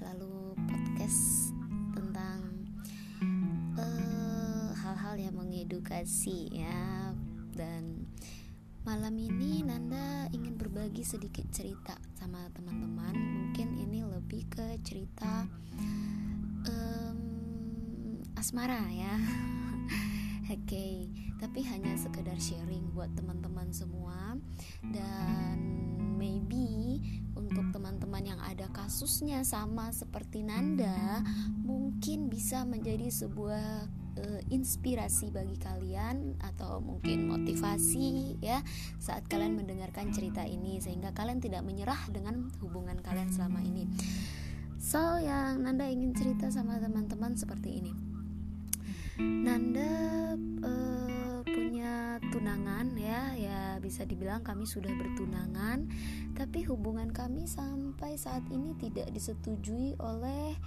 selalu podcast tentang uh, hal-hal yang mengedukasi ya. Dan malam ini Nanda ingin berbagi sedikit cerita sama teman-teman. Mungkin ini lebih ke cerita um, asmara ya. Oke okay. tapi hanya sekedar sharing buat teman-teman semua. Dan maybe teman-teman yang ada kasusnya sama seperti Nanda mungkin bisa menjadi sebuah uh, inspirasi bagi kalian atau mungkin motivasi ya saat kalian mendengarkan cerita ini sehingga kalian tidak menyerah dengan hubungan kalian selama ini. So yang Nanda ingin cerita sama teman-teman seperti ini. Nanda uh, tunangan ya. Ya bisa dibilang kami sudah bertunangan. Tapi hubungan kami sampai saat ini tidak disetujui oleh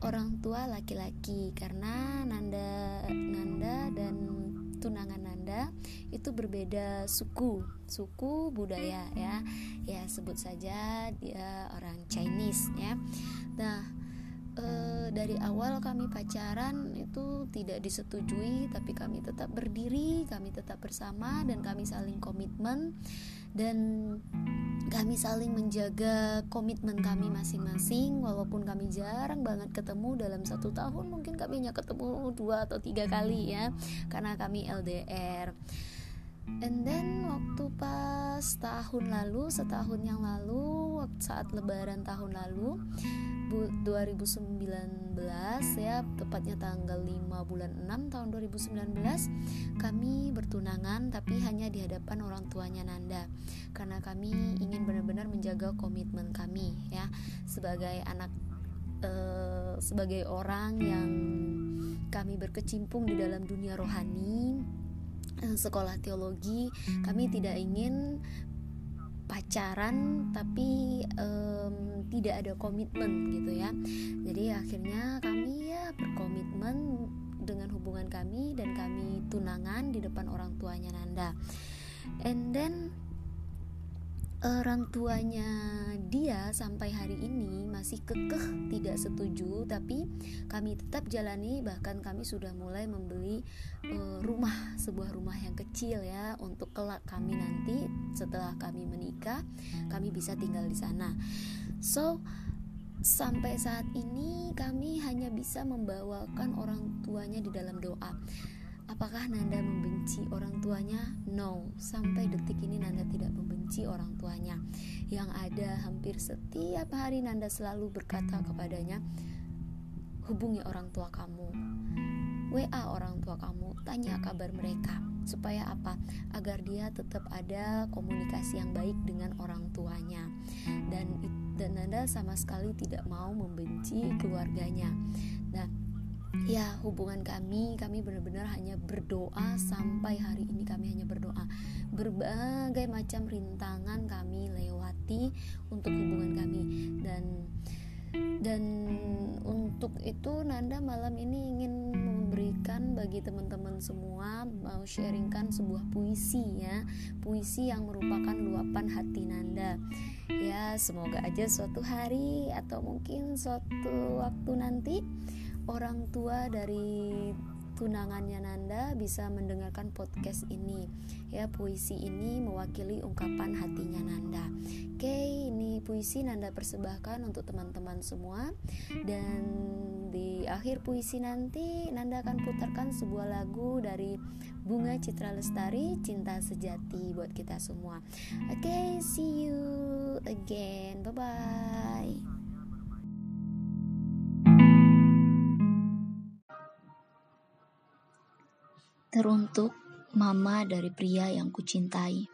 orang tua laki-laki. Karena Nanda Nanda dan tunangan Nanda itu berbeda suku suku budaya ya. Ya sebut saja dia orang Chinese ya. Nah e, dari awal kami pacaran itu tidak disetujui tapi kami tetap berdiri kami tetap bersama dan kami saling komitmen. Dan kami saling menjaga komitmen kami masing-masing walaupun kami jarang banget ketemu dalam satu tahun. Mungkin kami hanya ketemu dua atau tiga kali ya karena kami LDR and then waktu pas tahun lalu setahun yang lalu saat lebaran tahun lalu 2019 ya tepatnya tanggal 5 bulan 6 tahun 2019 kami bertunangan tapi hanya di hadapan orang tuanya Nanda. Karena kami ingin benar-benar menjaga komitmen kami ya sebagai anak uh, sebagai orang yang kami berkecimpung di dalam dunia rohani sekolah teologi kami tidak ingin pacaran tapi um, tidak ada komitmen gitu ya. Jadi akhirnya kami ya berkomitmen dengan hubungan kami dan kami tunangan di depan orang tuanya Nanda. And then orang tuanya dia sampai hari ini masih kekeh tidak setuju. Tapi kami tetap jalani bahkan kami sudah mulai membeli uh, rumah sebuah rumah yang kecil ya untuk kelak kami nanti setelah kami menikah kami bisa tinggal di sana. So sampai saat ini kami hanya bisa membawakan orang tuanya di dalam doa Apakah Nanda membenci orang tuanya? No, sampai detik ini Nanda tidak membenci orang tuanya. Yang ada hampir setiap hari Nanda selalu berkata kepadanya, hubungi orang tua kamu. WA orang tua kamu, tanya kabar mereka. Supaya apa? Agar dia tetap ada komunikasi yang baik dengan orang tuanya. Dan dan Nanda sama sekali tidak mau membenci keluarganya. Nah, ya hubungan kami kami benar-benar hanya berdoa sampai hari ini kami hanya berdoa. Berbagai macam rintangan kami lewati untuk hubungan kami. Dan dan untuk itu Nanda malam ini ingin memberikan bagi teman-teman semua mau sharingkan sebuah puisi ya. Puisi yang merupakan luapan hati Nanda. Ya semoga aja suatu hari atau mungkin suatu waktu nanti orang tua dari tunangannya Nanda bisa mendengarkan podcast ini. Ya puisi ini mewakili ungkapan hatinya Nanda. Oke ini puisi Nanda persembahkan untuk teman-teman semua. Dan di akhir puisi nanti Nanda akan putarkan sebuah lagu dari Bunga Citra Lestari Cinta Sejati buat kita semua. Oke see you again. Bye bye Teruntuk mama dari pria yang kucintai.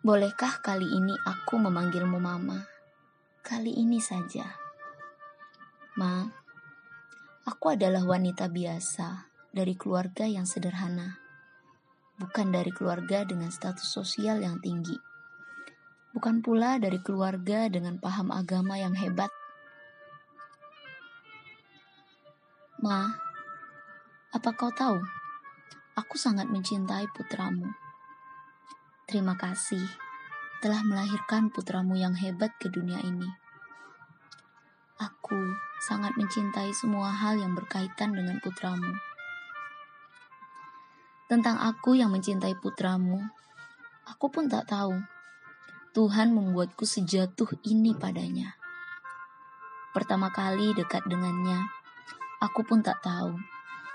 Bolehkah kali ini aku memanggilmu mama? Kali ini saja. Ma, aku adalah wanita biasa dari keluarga yang sederhana. Bukan dari keluarga dengan status sosial yang tinggi. Bukan pula dari keluarga dengan paham agama yang hebat Ma, apa kau tahu? Aku sangat mencintai putramu. Terima kasih telah melahirkan putramu yang hebat ke dunia ini. Aku sangat mencintai semua hal yang berkaitan dengan putramu. Tentang aku yang mencintai putramu, aku pun tak tahu. Tuhan membuatku sejatuh ini padanya. Pertama kali dekat dengannya, aku pun tak tahu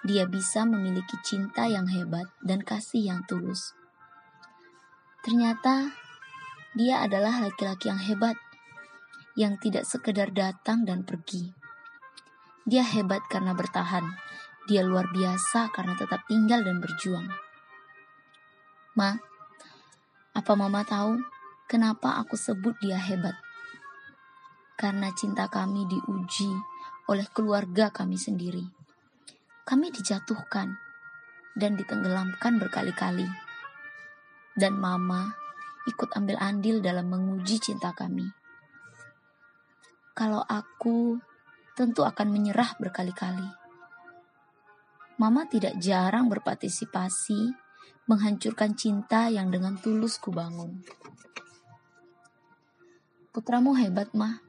dia bisa memiliki cinta yang hebat dan kasih yang tulus. Ternyata dia adalah laki-laki yang hebat, yang tidak sekedar datang dan pergi. Dia hebat karena bertahan, dia luar biasa karena tetap tinggal dan berjuang. Ma, apa mama tahu kenapa aku sebut dia hebat? Karena cinta kami diuji oleh keluarga kami sendiri kami dijatuhkan dan ditenggelamkan berkali-kali. Dan mama ikut ambil andil dalam menguji cinta kami. Kalau aku tentu akan menyerah berkali-kali. Mama tidak jarang berpartisipasi menghancurkan cinta yang dengan tulus kubangun. Putramu hebat, mah.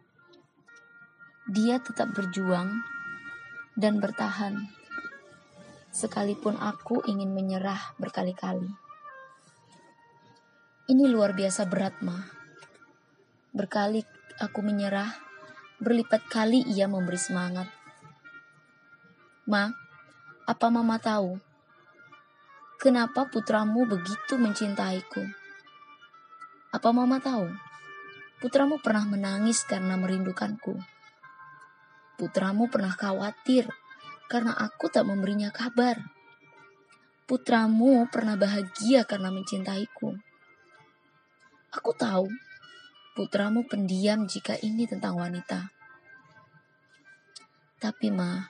Dia tetap berjuang dan bertahan sekalipun aku ingin menyerah berkali-kali. Ini luar biasa berat, Ma. Berkali aku menyerah, berlipat kali ia memberi semangat. Ma, apa Mama tahu? Kenapa putramu begitu mencintaiku? Apa Mama tahu? Putramu pernah menangis karena merindukanku. Putramu pernah khawatir karena aku tak memberinya kabar. Putramu pernah bahagia karena mencintaiku. Aku tahu putramu pendiam jika ini tentang wanita. Tapi ma,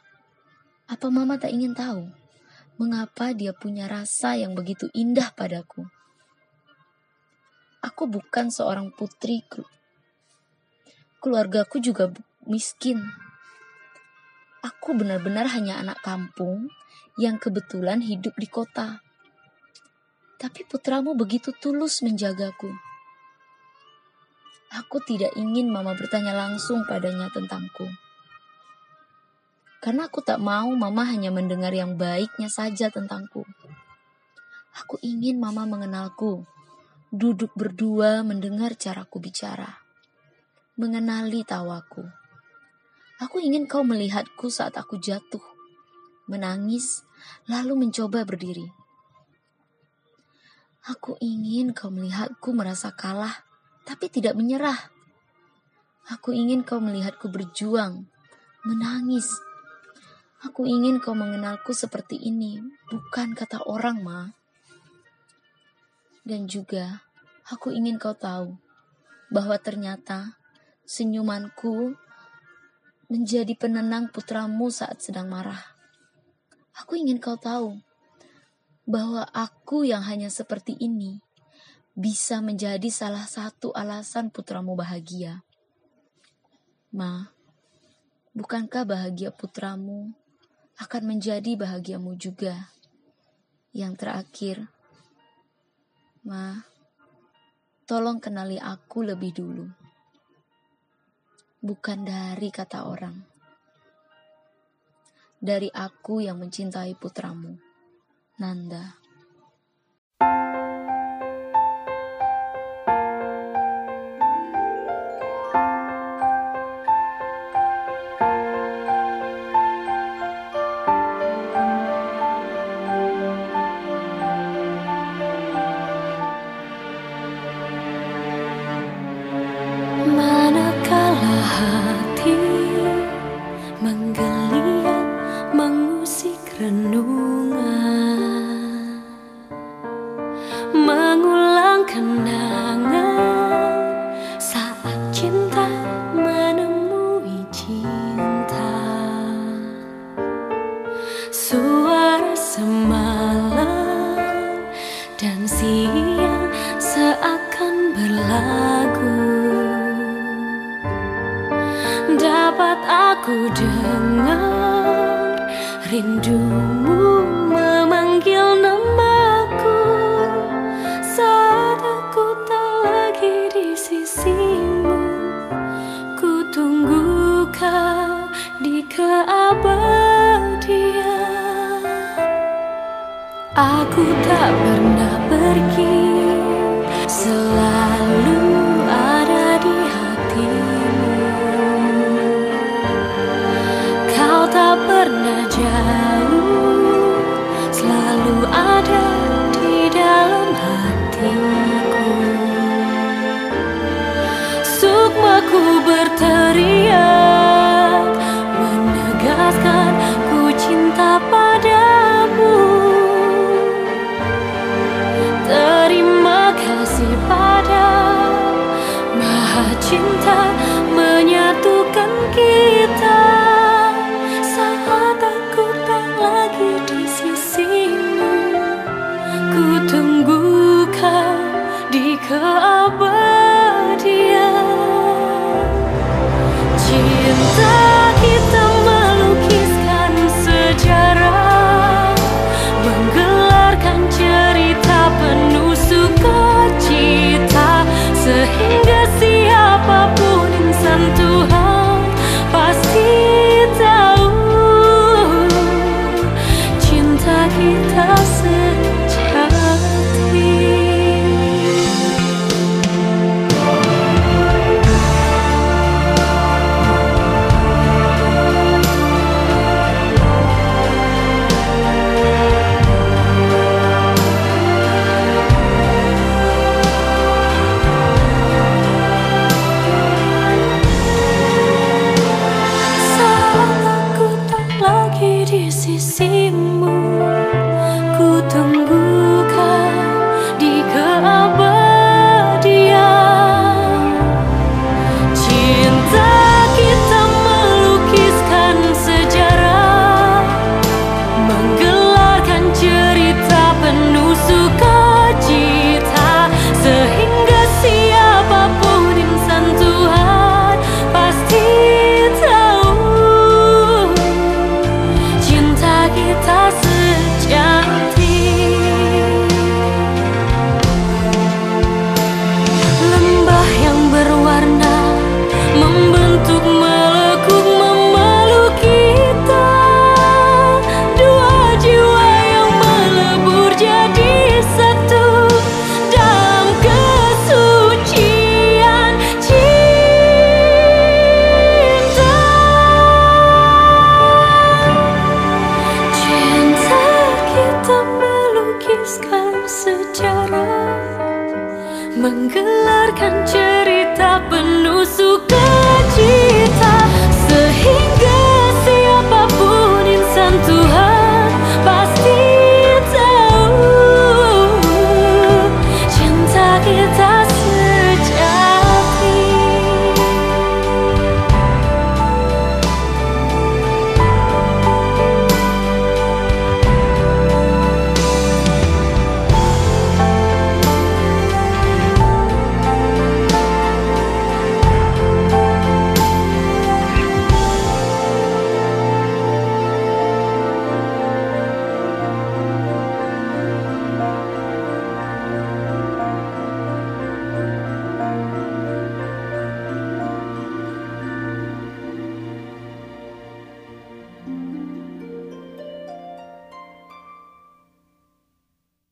apa mama tak ingin tahu mengapa dia punya rasa yang begitu indah padaku? Aku bukan seorang putri. Keluargaku juga miskin aku benar-benar hanya anak kampung yang kebetulan hidup di kota. Tapi putramu begitu tulus menjagaku. Aku tidak ingin mama bertanya langsung padanya tentangku. Karena aku tak mau mama hanya mendengar yang baiknya saja tentangku. Aku ingin mama mengenalku, duduk berdua mendengar caraku bicara, mengenali tawaku. Aku ingin kau melihatku saat aku jatuh, menangis, lalu mencoba berdiri. Aku ingin kau melihatku merasa kalah, tapi tidak menyerah. Aku ingin kau melihatku berjuang, menangis. Aku ingin kau mengenalku seperti ini, bukan kata orang, Ma. Dan juga, aku ingin kau tahu bahwa ternyata senyumanku menjadi penenang putramu saat sedang marah. Aku ingin kau tahu bahwa aku yang hanya seperti ini bisa menjadi salah satu alasan putramu bahagia. Ma, bukankah bahagia putramu akan menjadi bahagiamu juga? Yang terakhir, Ma, tolong kenali aku lebih dulu bukan dari kata orang. Dari aku yang mencintai putramu, Nanda. Chim Aku tak pernah pergi. Selalu